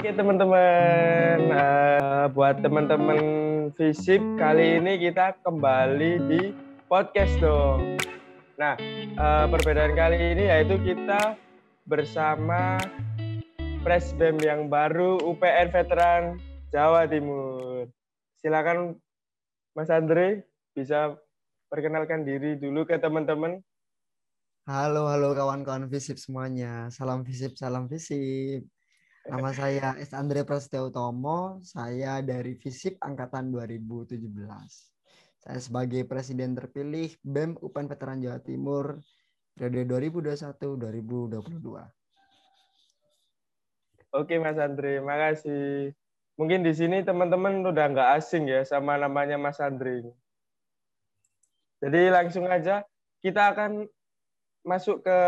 Oke teman-teman, uh, buat teman-teman fisip kali ini kita kembali di podcast dong. Nah, uh, perbedaan kali ini yaitu kita bersama Presbem yang baru UPN Veteran Jawa Timur. Silakan Mas Andre bisa perkenalkan diri dulu ke teman-teman. Halo, halo kawan-kawan visip semuanya. Salam visip, salam visip. Nama saya S. Andre Prasetyo Utomo. Saya dari visip angkatan 2017. Saya sebagai presiden terpilih BEM UPN Veteran Jawa Timur periode 2021-2022. Oke Mas Andre, makasih. Mungkin di sini teman-teman udah nggak asing ya sama namanya Mas Andre. Jadi langsung aja kita akan masuk ke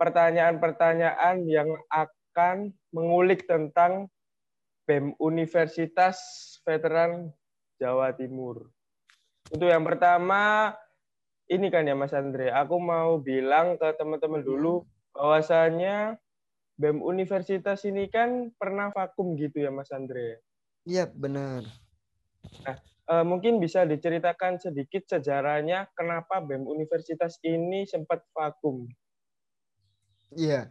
pertanyaan-pertanyaan yang akan mengulik tentang BEM Universitas Veteran Jawa Timur. Untuk yang pertama, ini kan ya Mas Andre, aku mau bilang ke teman-teman dulu bahwasanya BEM Universitas ini kan pernah vakum gitu ya Mas Andre. Iya, benar. Nah, uh, mungkin bisa diceritakan sedikit sejarahnya kenapa BEM Universitas ini sempat vakum. Iya.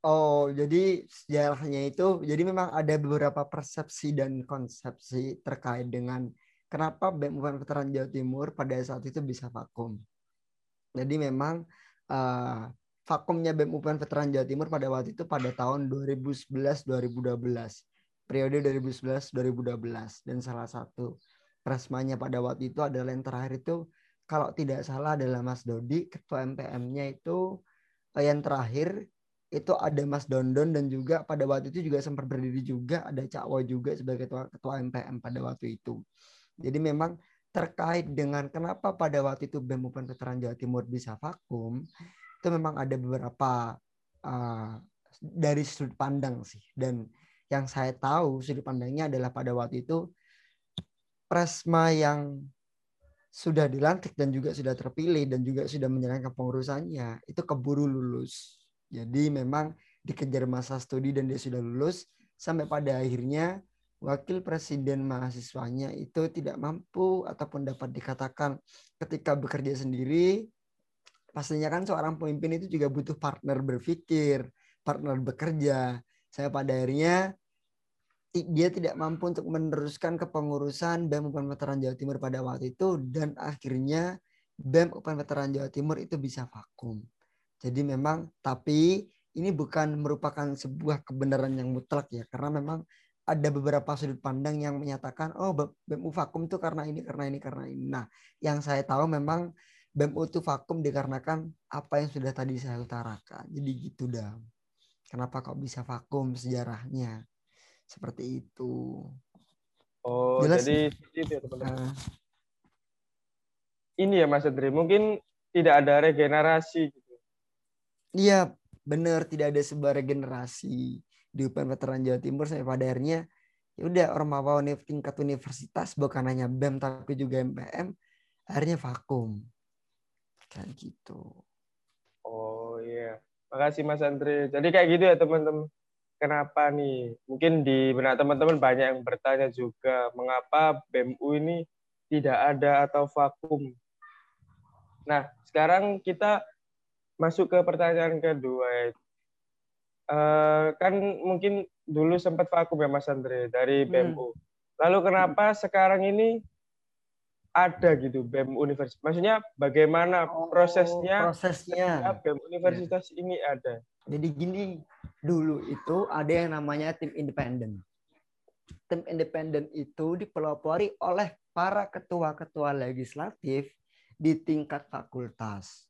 Oh, jadi sejarahnya itu, jadi memang ada beberapa persepsi dan konsepsi terkait dengan kenapa BEM UPN Veteran Jawa Timur pada saat itu bisa vakum. Jadi memang uh, vakumnya BEM UPN Veteran Jawa Timur pada waktu itu pada tahun 2011-2012. Periode 2011-2012. Dan salah satu Presmanya pada waktu itu adalah yang terakhir itu kalau tidak salah adalah Mas Dodi, ketua MPM-nya itu eh, yang terakhir itu ada Mas Dondon dan juga pada waktu itu juga sempat berdiri juga ada Cak Wo juga sebagai ketua, ketua MPM pada waktu itu. Jadi memang terkait dengan kenapa pada waktu itu BEM UPN Veteran Jawa Timur bisa vakum, itu memang ada beberapa uh, dari sudut pandang sih. Dan yang saya tahu sudut pandangnya adalah pada waktu itu Presma yang sudah dilantik dan juga sudah terpilih dan juga sudah menjalankan pengurusannya itu keburu lulus. Jadi memang dikejar masa studi dan dia sudah lulus sampai pada akhirnya wakil presiden mahasiswanya itu tidak mampu ataupun dapat dikatakan ketika bekerja sendiri pastinya kan seorang pemimpin itu juga butuh partner berpikir, partner bekerja. Saya pada akhirnya dia tidak mampu untuk meneruskan kepengurusan BEM UPN Veteran Jawa Timur pada waktu itu dan akhirnya BEM UPN Veteran Jawa Timur itu bisa vakum. Jadi memang tapi ini bukan merupakan sebuah kebenaran yang mutlak ya karena memang ada beberapa sudut pandang yang menyatakan oh BEM U vakum itu karena ini karena ini karena ini. Nah, yang saya tahu memang BEM U itu vakum dikarenakan apa yang sudah tadi saya utarakan. Jadi gitu dah. Kenapa kok bisa vakum sejarahnya? seperti itu. Oh, Jelas jadi itu ya teman-teman. Uh, ini ya Mas Andri, mungkin tidak ada regenerasi gitu. Iya, benar tidak ada sebuah regenerasi di UPN Veteran Jawa Timur sampai pada akhirnya ya udah Ormawa tingkat universitas bukan hanya BEM tapi juga MPM akhirnya vakum kayak gitu. Oh iya, makasih Mas Andre. Jadi kayak gitu ya teman-teman kenapa nih? Mungkin di benak teman-teman banyak yang bertanya juga, mengapa BMU ini tidak ada atau vakum? Nah, sekarang kita masuk ke pertanyaan kedua. Uh, kan mungkin dulu sempat vakum ya Mas Andre dari BMU. Hmm. Lalu kenapa sekarang ini ada gitu BEM Universitas? Maksudnya bagaimana oh, prosesnya? Prosesnya. BEM Universitas ya. ini ada. Jadi gini, dulu itu ada yang namanya tim independen. Tim independen itu dipelopori oleh para ketua-ketua legislatif di tingkat fakultas.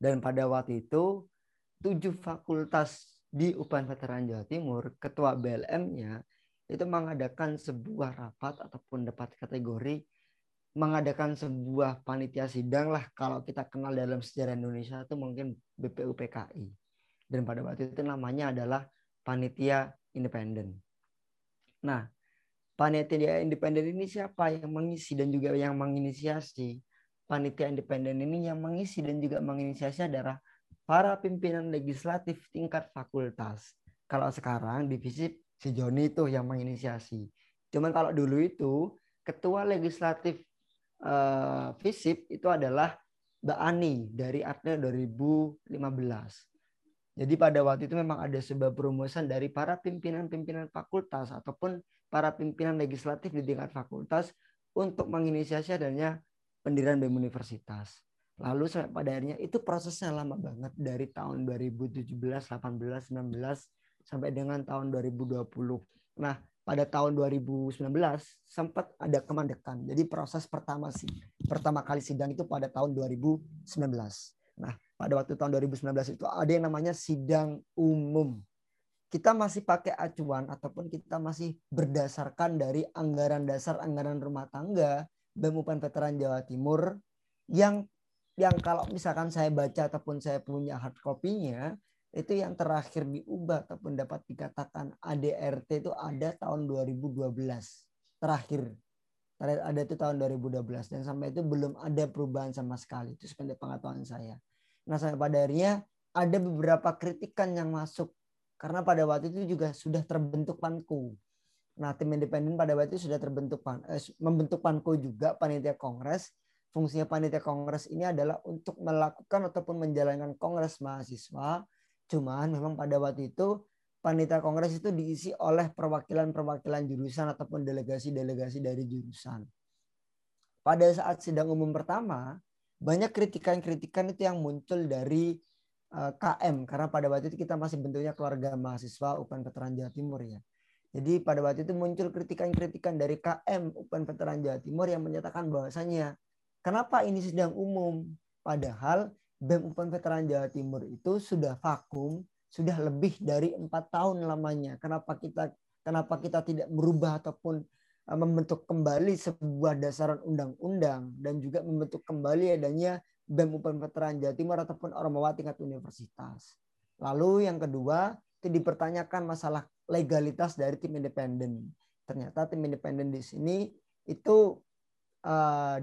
Dan pada waktu itu, tujuh fakultas di UPN Veteran Jawa Timur, ketua BLM-nya itu mengadakan sebuah rapat ataupun dapat kategori mengadakan sebuah panitia sidang lah kalau kita kenal dalam sejarah Indonesia itu mungkin BPUPKI dan pada waktu itu namanya adalah panitia independen. Nah, panitia independen ini siapa yang mengisi dan juga yang menginisiasi? Panitia independen ini yang mengisi dan juga menginisiasi adalah para pimpinan legislatif tingkat fakultas. Kalau sekarang divisi si Joni itu yang menginisiasi. Cuman kalau dulu itu ketua legislatif uh, FISIP itu adalah Mbak Ani dari Akne 2015. Jadi pada waktu itu memang ada sebuah perumusan dari para pimpinan-pimpinan fakultas ataupun para pimpinan legislatif di tingkat fakultas untuk menginisiasi adanya pendirian BEM universitas. Lalu sampai pada akhirnya itu prosesnya lama banget dari tahun 2017, 18, 19 sampai dengan tahun 2020. Nah, pada tahun 2019 sempat ada kemandekan. Jadi proses pertama sih, pertama kali sidang itu pada tahun 2019. Nah, pada waktu tahun 2019 itu ada yang namanya sidang umum. Kita masih pakai acuan ataupun kita masih berdasarkan dari anggaran dasar anggaran rumah tangga BEM UPN Veteran Jawa Timur yang yang kalau misalkan saya baca ataupun saya punya hard copy-nya itu yang terakhir diubah ataupun dapat dikatakan ADRT itu ada tahun 2012 terakhir. Ada itu tahun 2012 dan sampai itu belum ada perubahan sama sekali. Itu sependek pengetahuan saya. Nah sampai pada akhirnya ada beberapa kritikan yang masuk. Karena pada waktu itu juga sudah terbentuk panku nah tim independen pada waktu itu sudah terbentuk pan, eh, membentuk panku juga panitia kongres fungsinya panitia kongres ini adalah untuk melakukan ataupun menjalankan kongres mahasiswa. Cuman memang pada waktu itu panitia kongres itu diisi oleh perwakilan-perwakilan jurusan ataupun delegasi-delegasi dari jurusan. Pada saat sidang umum pertama, banyak kritikan-kritikan itu yang muncul dari eh, KM karena pada waktu itu kita masih bentuknya keluarga mahasiswa UPN Veteran Jawa Timur ya. Jadi pada waktu itu muncul kritikan-kritikan dari KM UPN Veteran Jawa Timur yang menyatakan bahwasanya Kenapa ini sidang umum? Padahal BEM UPN Veteran Jawa Timur itu sudah vakum, sudah lebih dari empat tahun lamanya. Kenapa kita kenapa kita tidak merubah ataupun eh, membentuk kembali sebuah dasaran undang-undang dan juga membentuk kembali adanya BEM UPN Veteran Jawa Timur ataupun Ormawa tingkat universitas. Lalu yang kedua itu dipertanyakan masalah legalitas dari tim independen. Ternyata tim independen di sini itu uh,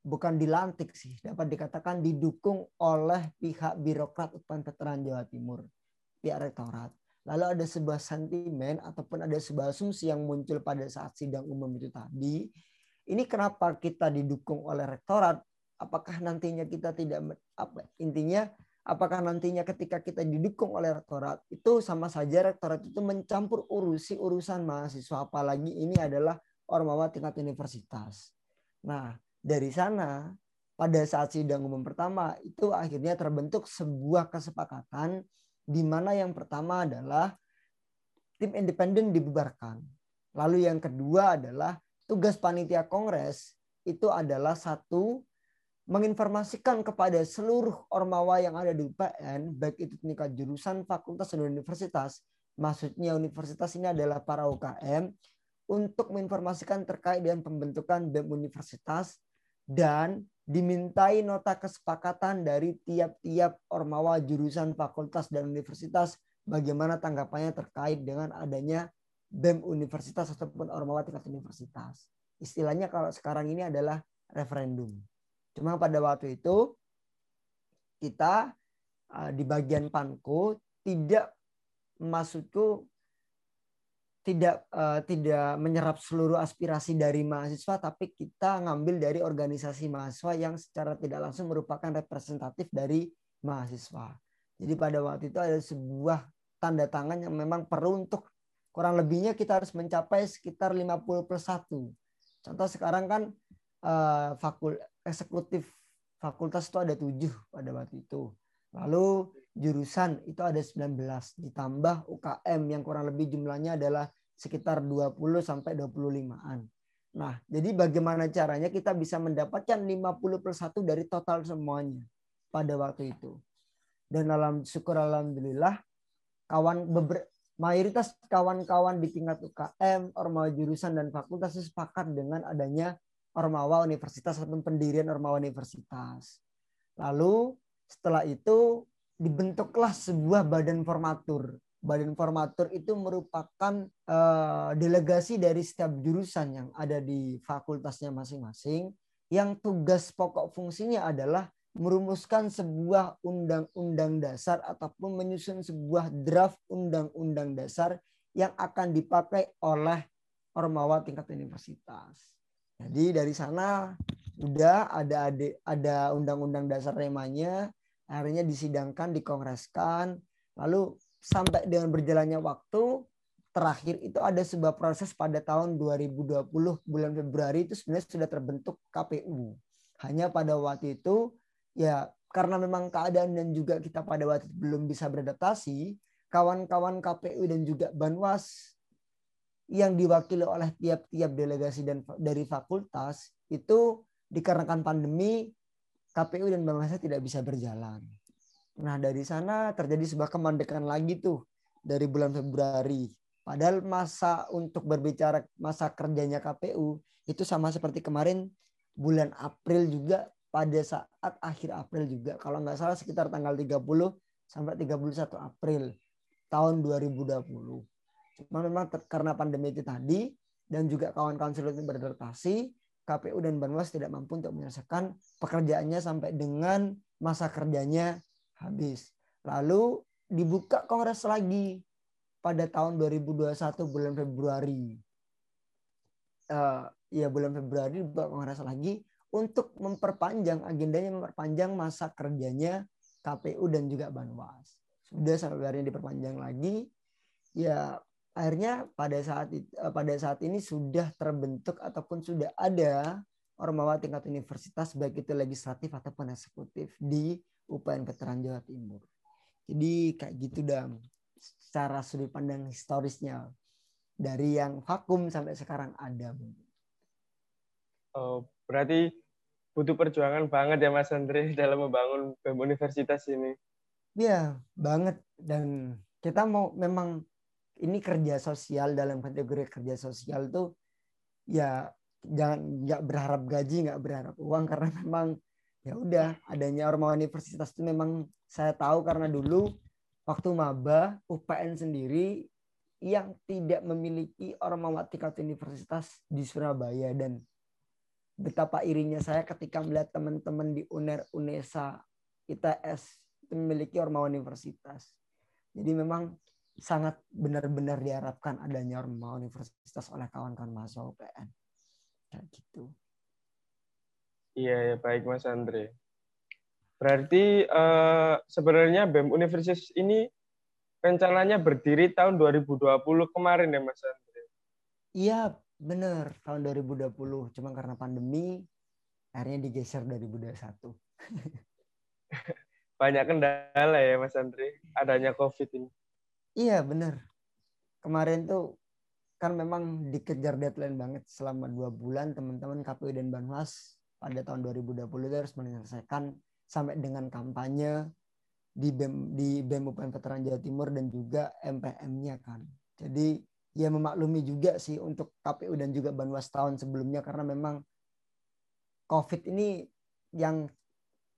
bukan dilantik sih, dapat dikatakan didukung oleh pihak birokrat UPN Veteran Jawa Timur, pihak rektorat. Lalu ada sebuah sentimen ataupun ada sebuah asumsi yang muncul pada saat sidang umum itu tadi. Ini kenapa kita didukung oleh rektorat? Apakah nantinya kita tidak apa intinya apakah nantinya ketika kita didukung oleh rektorat itu sama saja rektorat itu mencampur urusi urusan mahasiswa apalagi ini adalah ormawa tingkat universitas. Nah, dari sana pada saat sidang umum pertama itu akhirnya terbentuk sebuah kesepakatan di mana yang pertama adalah tim independen dibubarkan. Lalu yang kedua adalah tugas panitia kongres itu adalah satu menginformasikan kepada seluruh ormawa yang ada di UPN, baik itu tingkat jurusan, fakultas, dan universitas. Maksudnya universitas ini adalah para UKM untuk menginformasikan terkait dengan pembentukan BEM universitas dan dimintai nota kesepakatan dari tiap-tiap ormawa jurusan fakultas dan universitas bagaimana tanggapannya terkait dengan adanya BEM universitas ataupun ormawa tingkat universitas. Istilahnya kalau sekarang ini adalah referendum. Cuma pada waktu itu kita uh, di bagian panko tidak maksudku tidak uh, tidak menyerap seluruh aspirasi dari mahasiswa tapi kita ngambil dari organisasi mahasiswa yang secara tidak langsung merupakan representatif dari mahasiswa. Jadi pada waktu itu ada sebuah tanda tangan yang memang perlu untuk kurang lebihnya kita harus mencapai sekitar 50 plus 1. Contoh sekarang kan uh, fakul eksekutif fakultas itu ada tujuh pada waktu itu. Lalu jurusan itu ada 19 ditambah UKM yang kurang lebih jumlahnya adalah sekitar 20 sampai 25-an. Nah, jadi bagaimana caranya kita bisa mendapatkan 50 plus 1 dari total semuanya pada waktu itu. Dan dalam syukur alhamdulillah kawan beber, mayoritas kawan-kawan di tingkat UKM, ormawa jurusan dan fakultas sepakat dengan adanya ormawa universitas atau pendirian ormawa universitas. Lalu setelah itu dibentuklah sebuah badan formatur. Badan formatur itu merupakan uh, delegasi dari setiap jurusan yang ada di fakultasnya masing-masing yang tugas pokok fungsinya adalah merumuskan sebuah undang-undang dasar ataupun menyusun sebuah draft undang-undang dasar yang akan dipakai oleh ormawa tingkat universitas. Jadi dari sana udah ada ada undang-undang dasar remanya, akhirnya disidangkan, dikongreskan, lalu sampai dengan berjalannya waktu terakhir itu ada sebuah proses pada tahun 2020 bulan Februari itu sebenarnya sudah terbentuk KPU. Hanya pada waktu itu ya karena memang keadaan dan juga kita pada waktu itu belum bisa beradaptasi, kawan-kawan KPU dan juga Banwas yang diwakili oleh tiap-tiap delegasi dan dari fakultas itu dikarenakan pandemi KPU dan Banwas tidak bisa berjalan. Nah dari sana terjadi sebuah kemandekan lagi tuh dari bulan Februari. Padahal masa untuk berbicara masa kerjanya KPU itu sama seperti kemarin bulan April juga pada saat akhir April juga. Kalau nggak salah sekitar tanggal 30 sampai 31 April tahun 2020. Cuma memang karena pandemi itu tadi dan juga kawan-kawan sulit beradaptasi, KPU dan Banwas tidak mampu untuk menyelesaikan pekerjaannya sampai dengan masa kerjanya habis. Lalu dibuka kongres lagi pada tahun 2021 bulan Februari. Uh, ya bulan Februari dibuka kongres lagi untuk memperpanjang agendanya memperpanjang masa kerjanya KPU dan juga Banwas. Sudah sampai hari ini diperpanjang lagi. Ya akhirnya pada saat eh, pada saat ini sudah terbentuk ataupun sudah ada ormawa tingkat universitas baik itu legislatif ataupun eksekutif di UPN Veteran Jawa Timur. Jadi kayak gitu dam secara sudut pandang historisnya dari yang vakum sampai sekarang ada. Oh, berarti butuh perjuangan banget ya Mas Andre dalam membangun BEM universitas ini. Iya, banget dan kita mau memang ini kerja sosial dalam kategori kerja sosial tuh ya jangan nggak berharap gaji nggak berharap uang karena memang ya udah adanya ormawa universitas itu memang saya tahu karena dulu waktu maba UPN sendiri yang tidak memiliki ormawa tingkat universitas di Surabaya dan betapa irinya saya ketika melihat teman-teman di UNER UNESA ITS memiliki ormawa universitas. Jadi memang sangat benar-benar diharapkan adanya Orma Universitas oleh kawan-kawan mahasiswa UPN. Kayak gitu. Iya, ya, baik Mas Andre. Berarti uh, sebenarnya BEM Universitas ini rencananya berdiri tahun 2020 kemarin ya Mas Andre? Iya, benar. Tahun 2020. Cuma karena pandemi, akhirnya digeser 2021. Banyak kendala ya Mas Andre, adanya COVID ini. Iya benar. Kemarin tuh kan memang dikejar deadline banget selama dua bulan teman-teman KPU dan Banwas pada tahun 2020 itu harus menyelesaikan sampai dengan kampanye di BEM di BEM UPN Veteran Jawa Timur dan juga MPM-nya kan. Jadi ya memaklumi juga sih untuk KPU dan juga Banwas tahun sebelumnya karena memang COVID ini yang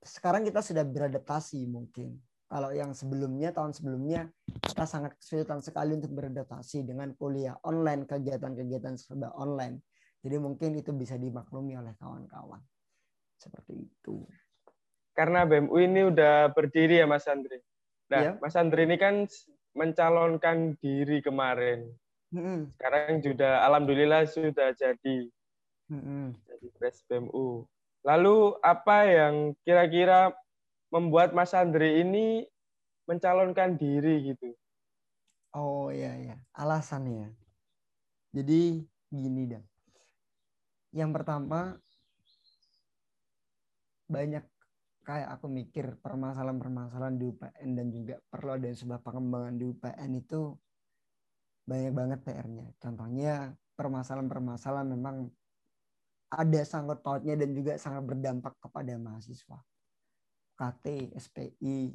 sekarang kita sudah beradaptasi mungkin kalau yang sebelumnya tahun sebelumnya kita sangat kesulitan sekali untuk beradaptasi dengan kuliah online, kegiatan-kegiatan serba online. Jadi mungkin itu bisa dimaklumi oleh kawan-kawan. Seperti itu. Karena BMU ini udah berdiri ya Mas Andri. Nah, ya. Mas Andri ini kan mencalonkan diri kemarin. Hmm. Sekarang sudah alhamdulillah sudah jadi. Hmm. Jadi pres BMU. Lalu apa yang kira-kira membuat Mas Andre ini mencalonkan diri gitu? Oh iya ya, alasannya. Jadi gini dan. Yang pertama banyak kayak aku mikir permasalahan-permasalahan di UPN dan juga perlu ada sebuah pengembangan di UPN itu banyak banget PR-nya. Contohnya permasalahan-permasalahan memang ada sangkut pautnya dan juga sangat berdampak kepada mahasiswa. UKT, SPI,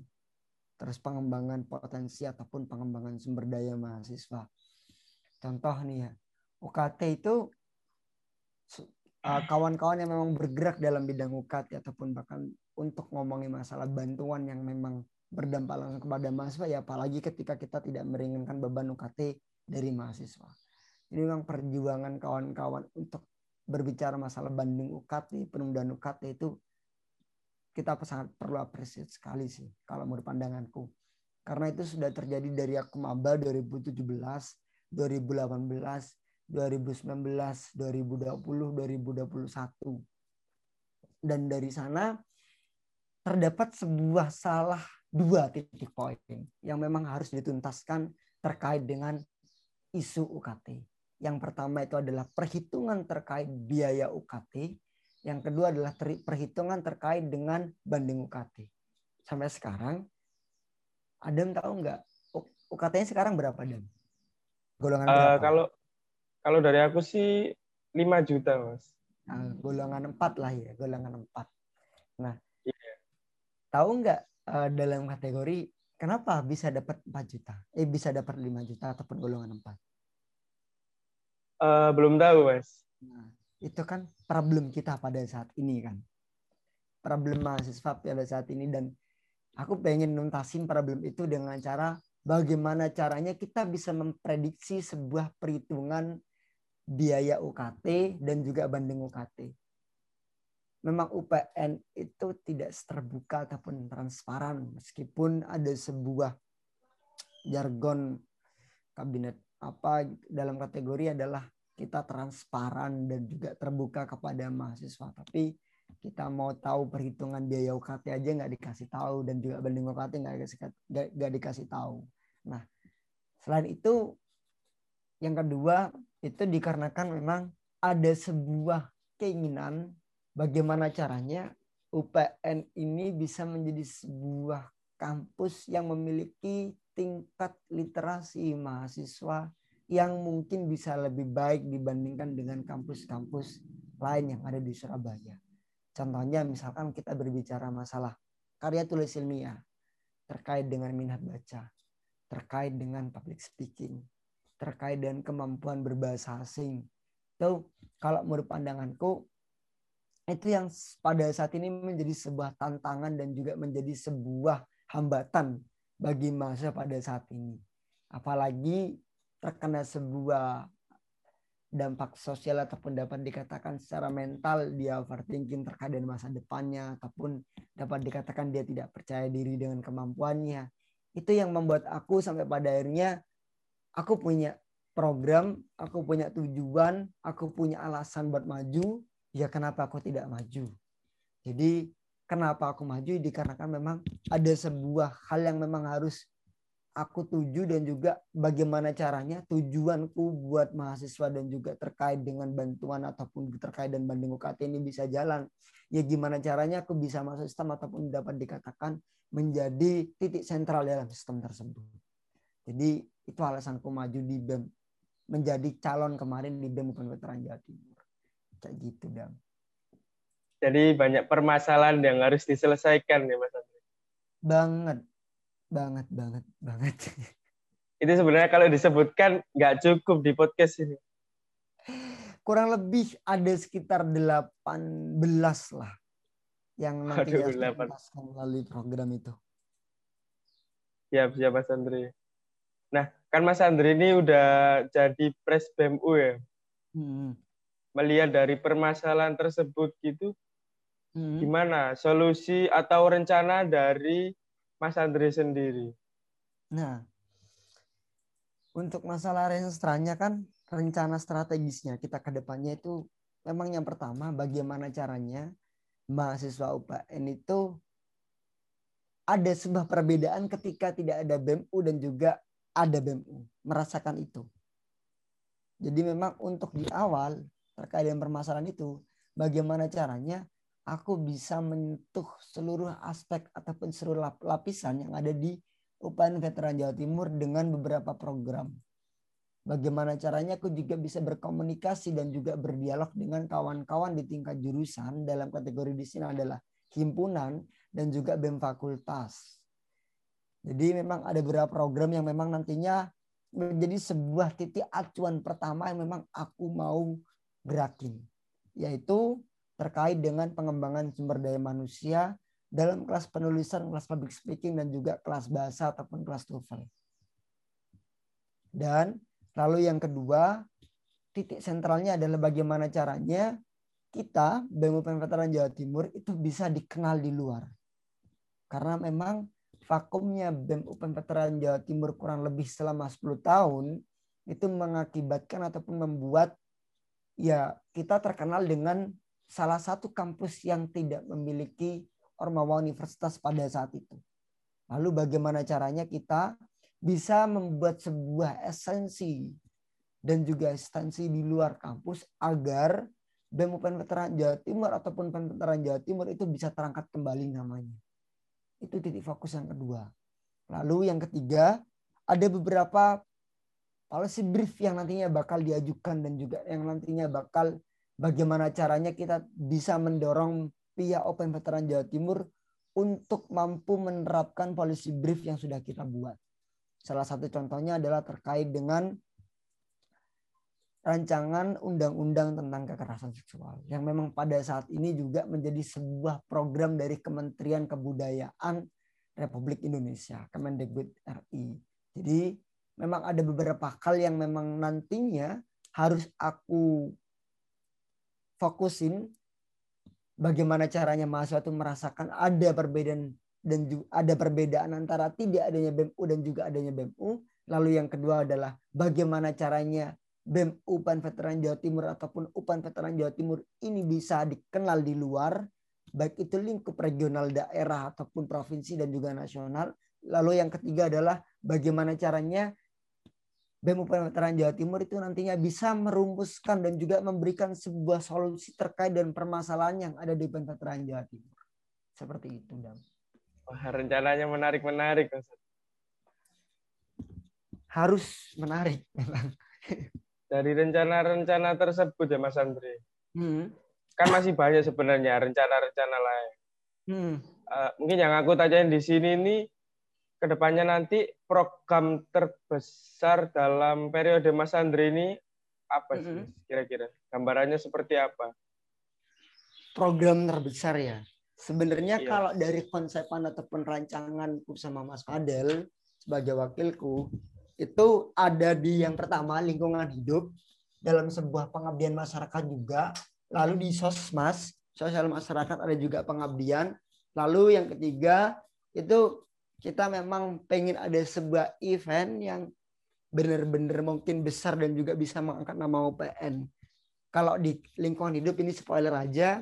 terus pengembangan potensi ataupun pengembangan sumber daya mahasiswa. Contoh nih ya, UKT itu uh, kawan-kawan yang memang bergerak dalam bidang UKT ataupun bahkan untuk ngomongin masalah bantuan yang memang berdampak langsung kepada mahasiswa ya apalagi ketika kita tidak meringankan beban UKT dari mahasiswa. Ini memang perjuangan kawan-kawan untuk berbicara masalah banding UKT, penundaan UKT itu kita sangat perlu apresiasi sekali sih kalau menurut pandanganku. Karena itu sudah terjadi dari aku maba 2017 2018, 2019, 2020, 2021. Dan dari sana terdapat sebuah salah dua titik poin yang memang harus dituntaskan terkait dengan isu UKT. Yang pertama itu adalah perhitungan terkait biaya UKT. Yang kedua adalah perhitungan terkait dengan banding UKT. Sampai sekarang, Adam tahu nggak UKT-nya sekarang berapa, Adam? Golongan uh, berapa? Kalau kalau dari aku sih 5 juta, Mas. Nah, golongan 4 lah ya, golongan 4. Nah, yeah. tahu nggak uh, dalam kategori kenapa bisa dapat 4 juta? Eh bisa dapat 5 juta ataupun golongan 4? Uh, eh, belum tahu, Mas. Nah, itu kan problem kita pada saat ini kan. Problem mahasiswa pada saat ini dan aku pengen nuntasin problem itu dengan cara bagaimana caranya kita bisa memprediksi sebuah perhitungan biaya UKT dan juga banding UKT. Memang UPN itu tidak terbuka ataupun transparan meskipun ada sebuah jargon kabinet apa dalam kategori adalah kita transparan dan juga terbuka kepada mahasiswa. Tapi kita mau tahu perhitungan biaya UKT aja nggak dikasih tahu dan juga banding UKT nggak dikasih nggak dikasih tahu. Nah, selain itu yang kedua itu dikarenakan memang ada sebuah keinginan bagaimana caranya UPN ini bisa menjadi sebuah kampus yang memiliki tingkat literasi mahasiswa yang mungkin bisa lebih baik dibandingkan dengan kampus-kampus lain yang ada di Surabaya. Contohnya misalkan kita berbicara masalah karya tulis ilmiah terkait dengan minat baca terkait dengan public speaking, terkait dengan kemampuan berbahasa asing. Itu kalau menurut pandanganku itu yang pada saat ini menjadi sebuah tantangan dan juga menjadi sebuah hambatan bagi masa pada saat ini. Apalagi terkena sebuah dampak sosial ataupun dapat dikatakan secara mental dia overthinking terkait dengan masa depannya ataupun dapat dikatakan dia tidak percaya diri dengan kemampuannya itu yang membuat aku sampai pada akhirnya aku punya program, aku punya tujuan, aku punya alasan buat maju, ya kenapa aku tidak maju. Jadi kenapa aku maju dikarenakan memang ada sebuah hal yang memang harus aku tuju dan juga bagaimana caranya tujuanku buat mahasiswa dan juga terkait dengan bantuan ataupun terkait dan banding UKT ini bisa jalan. Ya gimana caranya aku bisa masuk sistem ataupun dapat dikatakan menjadi titik sentral dalam sistem tersebut. Jadi itu alasanku maju di BEM menjadi calon kemarin di BEM Bukan Veteran Jawa Timur. Kayak gitu, Dam. Jadi banyak permasalahan yang harus diselesaikan ya Mas Andri. Banget banget banget banget. Itu sebenarnya kalau disebutkan nggak cukup di podcast ini. Kurang lebih ada sekitar 18 lah yang nanti dijelaskan melalui program itu. Ya siap Mas Andri. Nah kan Mas Andri ini udah jadi pres BMU ya? Hmm. melihat dari permasalahan tersebut gitu hmm. gimana? Solusi atau rencana dari Mas Andre sendiri? Nah, untuk masalah restorannya kan rencana strategisnya kita ke depannya itu memang yang pertama bagaimana caranya mahasiswa UPN itu ada sebuah perbedaan ketika tidak ada BEMU dan juga ada BEMU. Merasakan itu. Jadi memang untuk di awal terkait dengan permasalahan itu, bagaimana caranya aku bisa menyentuh seluruh aspek ataupun seluruh lapisan yang ada di UPN Veteran Jawa Timur dengan beberapa program. Bagaimana caranya aku juga bisa berkomunikasi dan juga berdialog dengan kawan-kawan di tingkat jurusan dalam kategori di sini adalah himpunan dan juga BEM fakultas. Jadi memang ada beberapa program yang memang nantinya menjadi sebuah titik acuan pertama yang memang aku mau gerakin. Yaitu terkait dengan pengembangan sumber daya manusia dalam kelas penulisan, kelas public speaking, dan juga kelas bahasa ataupun kelas TOEFL. Dan lalu yang kedua, titik sentralnya adalah bagaimana caranya kita, BEM Veteran Jawa Timur, itu bisa dikenal di luar. Karena memang vakumnya BEM UPN Veteran Jawa Timur kurang lebih selama 10 tahun, itu mengakibatkan ataupun membuat ya kita terkenal dengan salah satu kampus yang tidak memiliki Ormawa Universitas pada saat itu. Lalu bagaimana caranya kita bisa membuat sebuah esensi dan juga esensi di luar kampus agar BEM UPN Veteran Jawa Timur ataupun UPN Veteran Jawa Timur itu bisa terangkat kembali namanya. Itu titik fokus yang kedua. Lalu yang ketiga, ada beberapa policy brief yang nantinya bakal diajukan dan juga yang nantinya bakal bagaimana caranya kita bisa mendorong pihak Open Veteran Jawa Timur untuk mampu menerapkan policy brief yang sudah kita buat. Salah satu contohnya adalah terkait dengan rancangan undang-undang tentang kekerasan seksual yang memang pada saat ini juga menjadi sebuah program dari Kementerian Kebudayaan Republik Indonesia, Kemendikbud RI. Jadi memang ada beberapa hal yang memang nantinya harus aku fokusin bagaimana caranya mahasiswa itu merasakan ada perbedaan dan juga ada perbedaan antara tidak adanya BEMU dan juga adanya BEMU. Lalu yang kedua adalah bagaimana caranya BEM UPAN Veteran Jawa Timur ataupun UPAN Veteran Jawa Timur ini bisa dikenal di luar, baik itu lingkup regional daerah ataupun provinsi dan juga nasional. Lalu yang ketiga adalah bagaimana caranya BEM Veteran Jawa Timur itu nantinya bisa merumuskan dan juga memberikan sebuah solusi terkait dengan permasalahan yang ada di Veteran Jawa Timur. Seperti itu, Dam. Wah, rencananya menarik-menarik, Harus menarik memang dari rencana-rencana tersebut ya Mas Andre. Hmm. Kan masih banyak sebenarnya rencana-rencana lain. Hmm. Uh, mungkin yang aku tanyain di sini ini ke depannya nanti program terbesar dalam periode Mas Andre ini apa sih hmm. kira-kira? Gambarannya seperti apa? Program terbesar ya. Sebenarnya iya. kalau dari konsepan ataupun rancangan bersama Mas Fadel sebagai wakilku, itu ada di yang pertama lingkungan hidup dalam sebuah pengabdian masyarakat juga lalu di sosmas sosial masyarakat ada juga pengabdian lalu yang ketiga itu kita memang pengen ada sebuah event yang benar-benar mungkin besar dan juga bisa mengangkat nama UPN kalau di lingkungan hidup ini spoiler aja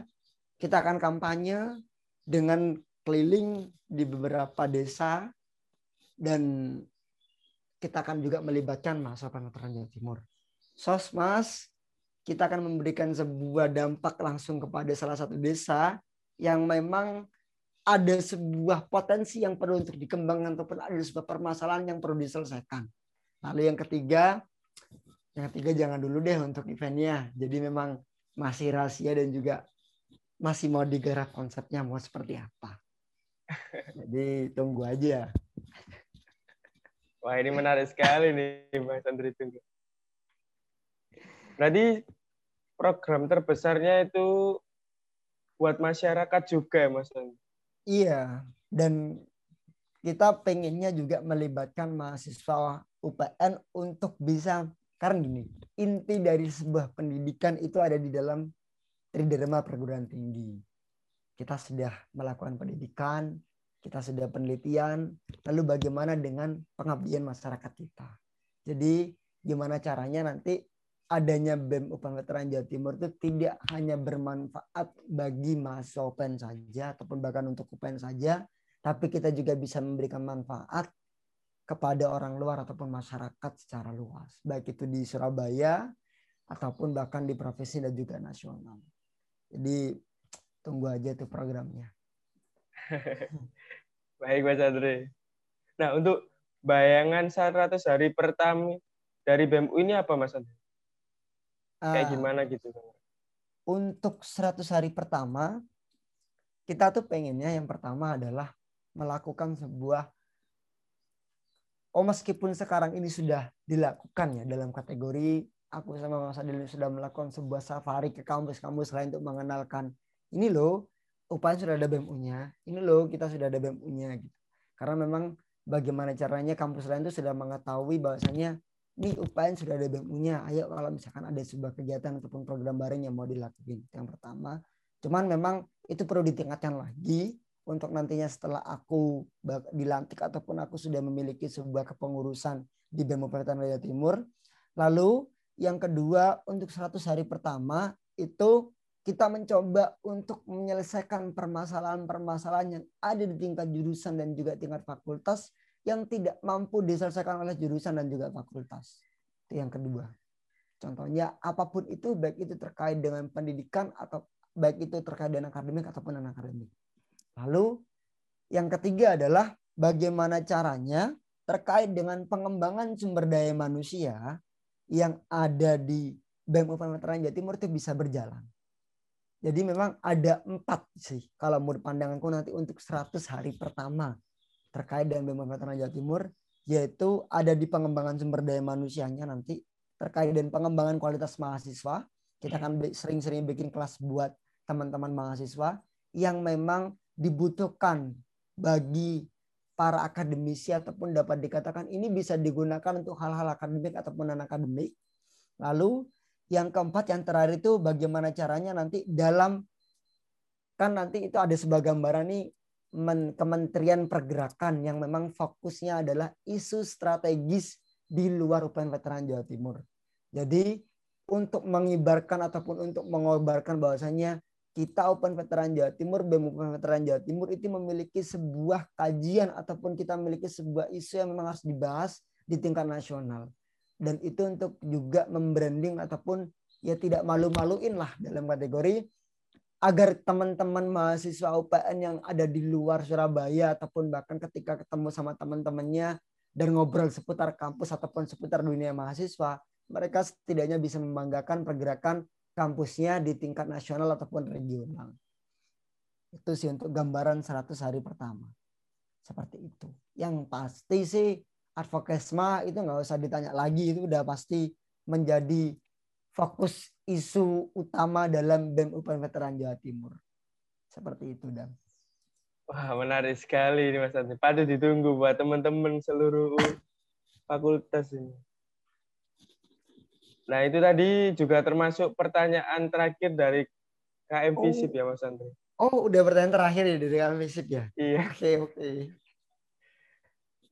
kita akan kampanye dengan keliling di beberapa desa dan kita akan juga melibatkan mahasiswa Veteran Jawa Timur. Sosmas, kita akan memberikan sebuah dampak langsung kepada salah satu desa yang memang ada sebuah potensi yang perlu untuk dikembangkan ataupun ada sebuah permasalahan yang perlu diselesaikan. Lalu yang ketiga, yang ketiga jangan dulu deh untuk eventnya. Jadi memang masih rahasia dan juga masih mau digarap konsepnya mau seperti apa. Jadi tunggu aja. Wah ini menarik sekali nih Mas Andri Tunggu. Berarti program terbesarnya itu buat masyarakat juga ya Mas Andri? Iya, dan kita pengennya juga melibatkan mahasiswa UPN untuk bisa karena gini, inti dari sebuah pendidikan itu ada di dalam tridharma perguruan tinggi. Kita sudah melakukan pendidikan, kita sudah penelitian, lalu bagaimana dengan pengabdian masyarakat kita. Jadi gimana caranya nanti adanya BEM UPN Veteran Jawa Timur itu tidak hanya bermanfaat bagi mahasiswa UPN saja ataupun bahkan untuk UPN saja, tapi kita juga bisa memberikan manfaat kepada orang luar ataupun masyarakat secara luas, baik itu di Surabaya ataupun bahkan di provinsi dan juga nasional. Jadi tunggu aja tuh programnya. Baik Mas Andre. Nah, untuk bayangan 100 hari pertama dari BMU ini apa Mas Andre? Kayak uh, gimana gitu? Untuk 100 hari pertama, kita tuh pengennya yang pertama adalah melakukan sebuah Oh meskipun sekarang ini sudah dilakukan ya dalam kategori aku sama Mas Adil sudah melakukan sebuah safari ke kampus-kampus lain untuk mengenalkan ini loh upaya sudah ada BMU-nya, ini loh kita sudah ada BMU-nya gitu. Karena memang bagaimana caranya kampus lain itu sudah mengetahui bahwasanya ini upaya sudah ada BMU-nya. Ayo kalau misalkan ada sebuah kegiatan ataupun program bareng yang mau dilakukan. Yang pertama, cuman memang itu perlu ditingkatkan lagi untuk nantinya setelah aku dilantik ataupun aku sudah memiliki sebuah kepengurusan di BEM Raya Timur, Lalu yang kedua untuk 100 hari pertama itu kita mencoba untuk menyelesaikan permasalahan-permasalahan yang ada di tingkat jurusan dan juga tingkat fakultas yang tidak mampu diselesaikan oleh jurusan dan juga fakultas. Itu yang kedua. Contohnya apa pun itu baik itu terkait dengan pendidikan atau baik itu terkait dengan akademik ataupun non akademik. Lalu yang ketiga adalah bagaimana caranya terkait dengan pengembangan sumber daya manusia yang ada di BEM Veteran Jawa Timur itu bisa berjalan. Jadi memang ada empat sih kalau menurut pandanganku nanti untuk 100 hari pertama terkait dengan BEM Veteran Jawa Timur yaitu ada di pengembangan sumber daya manusianya nanti terkait dengan pengembangan kualitas mahasiswa. Kita akan sering-sering bikin kelas buat teman-teman mahasiswa yang memang dibutuhkan bagi para akademisi ataupun dapat dikatakan ini bisa digunakan untuk hal-hal akademik ataupun non akademik. Lalu yang keempat yang terakhir itu bagaimana caranya nanti dalam kan nanti itu ada sebuah gambaran nih Kementerian Pergerakan yang memang fokusnya adalah isu strategis di luar UPN Veteran Jawa Timur. Jadi untuk mengibarkan ataupun untuk mengobarkan bahwasanya kita Open Veteran Jawa Timur, BEM Open Veteran Jawa Timur itu memiliki sebuah kajian ataupun kita memiliki sebuah isu yang memang harus dibahas di tingkat nasional. Dan itu untuk juga membranding ataupun ya tidak malu-maluin lah dalam kategori agar teman-teman mahasiswa UPN yang ada di luar Surabaya ataupun bahkan ketika ketemu sama teman-temannya dan ngobrol seputar kampus ataupun seputar dunia mahasiswa, mereka setidaknya bisa membanggakan pergerakan kampusnya di tingkat nasional ataupun regional. Itu sih untuk gambaran 100 hari pertama. Seperti itu. Yang pasti sih advokesma itu nggak usah ditanya lagi. Itu udah pasti menjadi fokus isu utama dalam BEM UPN Veteran Jawa Timur. Seperti itu, Dan. Wah, menarik sekali ini Mas Andi. Patut ditunggu buat teman-teman seluruh fakultas ini. Nah, itu tadi juga termasuk pertanyaan terakhir dari KM oh. Visip ya, Mas Andri. Oh, udah pertanyaan terakhir ya dari KM Visip ya? Iya. Oke, okay, oke. Okay.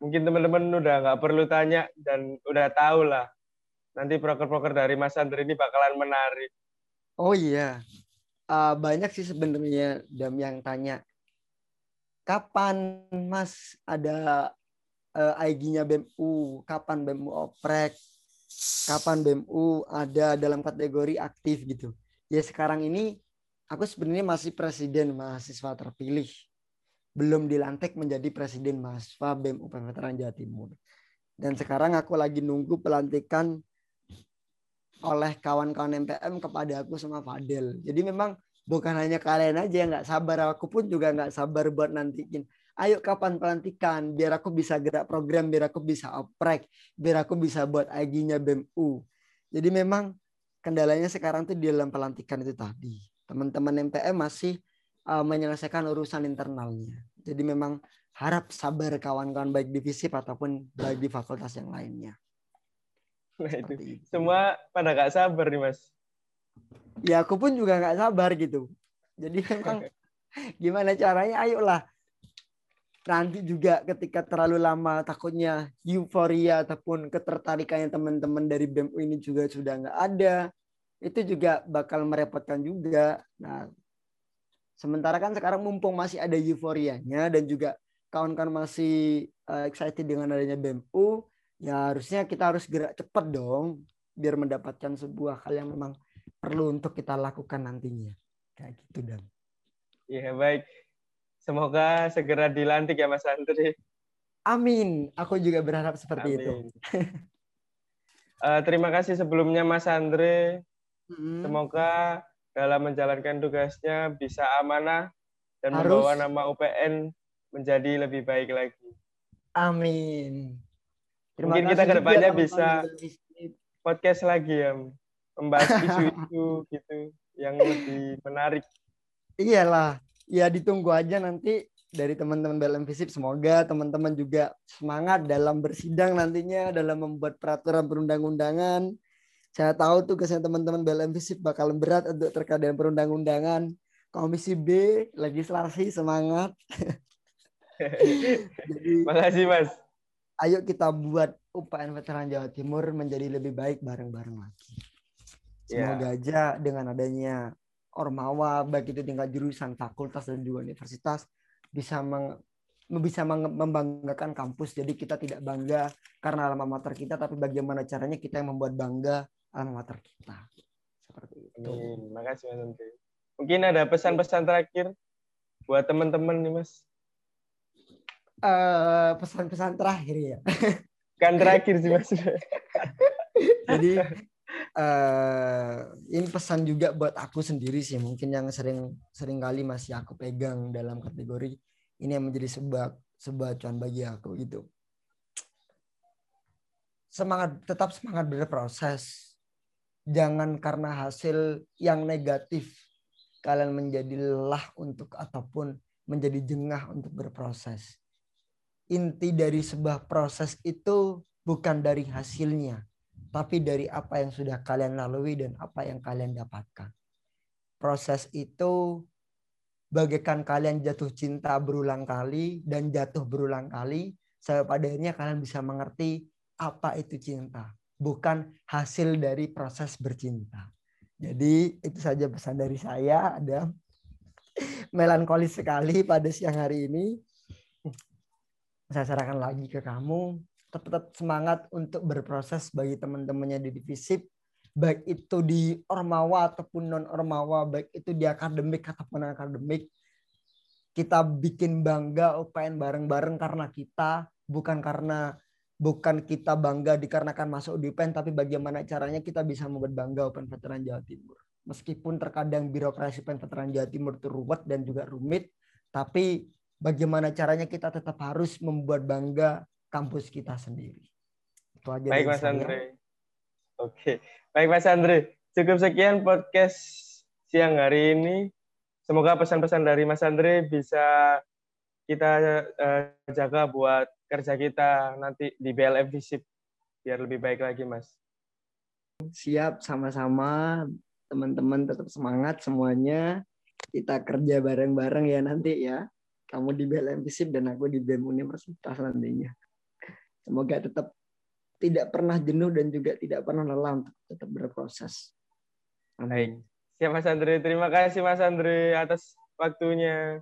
Mungkin teman-teman udah nggak perlu tanya dan udah tahu lah. Nanti proker-proker dari Mas Andri ini bakalan menarik. Oh iya. Uh, banyak sih sebenarnya Dam yang tanya. Kapan Mas ada uh, IG-nya BEMU? Kapan BEMU oprek? kapan BEMU ada dalam kategori aktif gitu. Ya sekarang ini aku sebenarnya masih presiden mahasiswa terpilih. Belum dilantik menjadi presiden mahasiswa BEM Veteran Jawa Timur. Dan sekarang aku lagi nunggu pelantikan oleh kawan-kawan MPM kepada aku sama Fadel. Jadi memang bukan hanya kalian aja yang nggak sabar, aku pun juga nggak sabar buat nantikin. Ayo kapan pelantikan biar aku bisa gerak program biar aku bisa oprek biar aku bisa buat IG-nya BEMU jadi memang kendalanya sekarang tuh di dalam pelantikan itu tadi. Teman-teman MPM masih uh, menyelesaikan urusan internalnya. Jadi memang harap sabar kawan-kawan baik di FISIP ataupun baik di fakultas yang lainnya nah itu. itu. semua pada gak sabar nih mas. Ya aku pun juga nggak sabar gitu. Jadi memang gimana caranya? Ayolah. Nanti juga ketika terlalu lama takutnya euforia ataupun ketertarikannya teman-teman dari BEM ini juga sudah nggak ada itu juga bakal merepotkan juga. Nah sementara kan sekarang mumpung masih ada euforianya dan juga kawan-kawan masih uh, excited dengan adanya BEMU ya harusnya kita harus gerak cepat dong biar mendapatkan sebuah hal yang memang perlu untuk kita lakukan nantinya kayak gitu dan ya baik Semoga segera dilantik ya Mas Andri. Amin. Aku juga berharap seperti Amin. itu. uh, terima kasih sebelumnya Mas Andre. Hmm. Semoga dalam menjalankan tugasnya bisa amanah dan Harus. membawa nama UPN menjadi lebih baik lagi. Amin. Terima Mungkin kita ke depannya bisa podcast lagi ya, membahas isu-isu gitu yang lebih menarik. Iyalah, ya ditunggu aja nanti dari teman-teman BLM Visip semoga teman-teman juga semangat dalam bersidang nantinya dalam membuat peraturan perundang-undangan. Saya tahu tugasnya teman-teman BLM Visip bakal berat untuk terkait dengan perundang-undangan. Komisi B legislasi semangat. Jadi, Makasih Mas. Ayo kita buat UPN Veteran Jawa Timur menjadi lebih baik bareng-bareng lagi. Ya. Semoga aja dengan adanya Ormawa baik itu tingkat jurusan, fakultas dan juga universitas bisa meng, bisa membanggakan kampus. Jadi kita tidak bangga karena alma mater kita, tapi bagaimana caranya kita yang membuat bangga alma mater kita. Seperti itu. Amin. Makasih Mas Andre. Mungkin ada pesan-pesan terakhir buat teman-teman nih Mas. Eh, pesan-pesan terakhir ya. Kan terakhir sih Mas. Jadi eh ini pesan juga buat aku sendiri sih mungkin yang sering sering kali masih aku pegang dalam kategori ini yang menjadi sebuah sebuah acuan bagi aku gitu. Semangat tetap semangat berproses. Jangan karena hasil yang negatif kalian menjadi lelah untuk ataupun menjadi jengah untuk berproses. Inti dari sebuah proses itu bukan dari hasilnya, tapi dari apa yang sudah kalian lalui dan apa yang kalian dapatkan. Proses itu bagaikan kalian jatuh cinta berulang kali dan jatuh berulang kali sampai pada akhirnya kalian bisa mengerti apa itu cinta, bukan hasil dari proses bercinta. Jadi itu saja pesan dari saya. Ada melankolis sekali pada siang hari ini. Saya serahkan lagi ke kamu. Tetap semangat untuk berproses bagi teman-temannya di divisip baik itu di ormawa ataupun non ormawa baik itu di akademik ataupun non akademik kita bikin bangga UPN bareng-bareng karena kita bukan karena bukan kita bangga dikarenakan masuk di UPN tapi bagaimana caranya kita bisa membuat bangga UPN Veteran Jawa Timur. Meskipun terkadang birokrasi UPN Veteran Jawa Timur itu ruwet dan juga rumit tapi bagaimana caranya kita tetap harus membuat bangga kampus kita sendiri. Itu aja Baik Mas saya. Andre. Oke. Baik Mas Andre. Cukup sekian podcast siang hari ini. Semoga pesan-pesan dari Mas Andre bisa kita eh, jaga buat kerja kita nanti di BLM Visip biar lebih baik lagi Mas. Siap sama-sama teman-teman tetap semangat semuanya. Kita kerja bareng-bareng ya nanti ya. Kamu di BLM Visip dan aku di BEM Universitas nantinya. Semoga tetap tidak pernah jenuh dan juga tidak pernah lelah untuk tetap berproses. Baik. Siap Mas Andre. Terima kasih Mas Andre atas waktunya.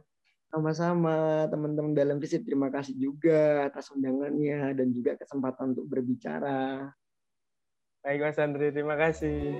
Sama-sama teman-teman dalam visip terima kasih juga atas undangannya dan juga kesempatan untuk berbicara. Baik Mas Andre, terima kasih.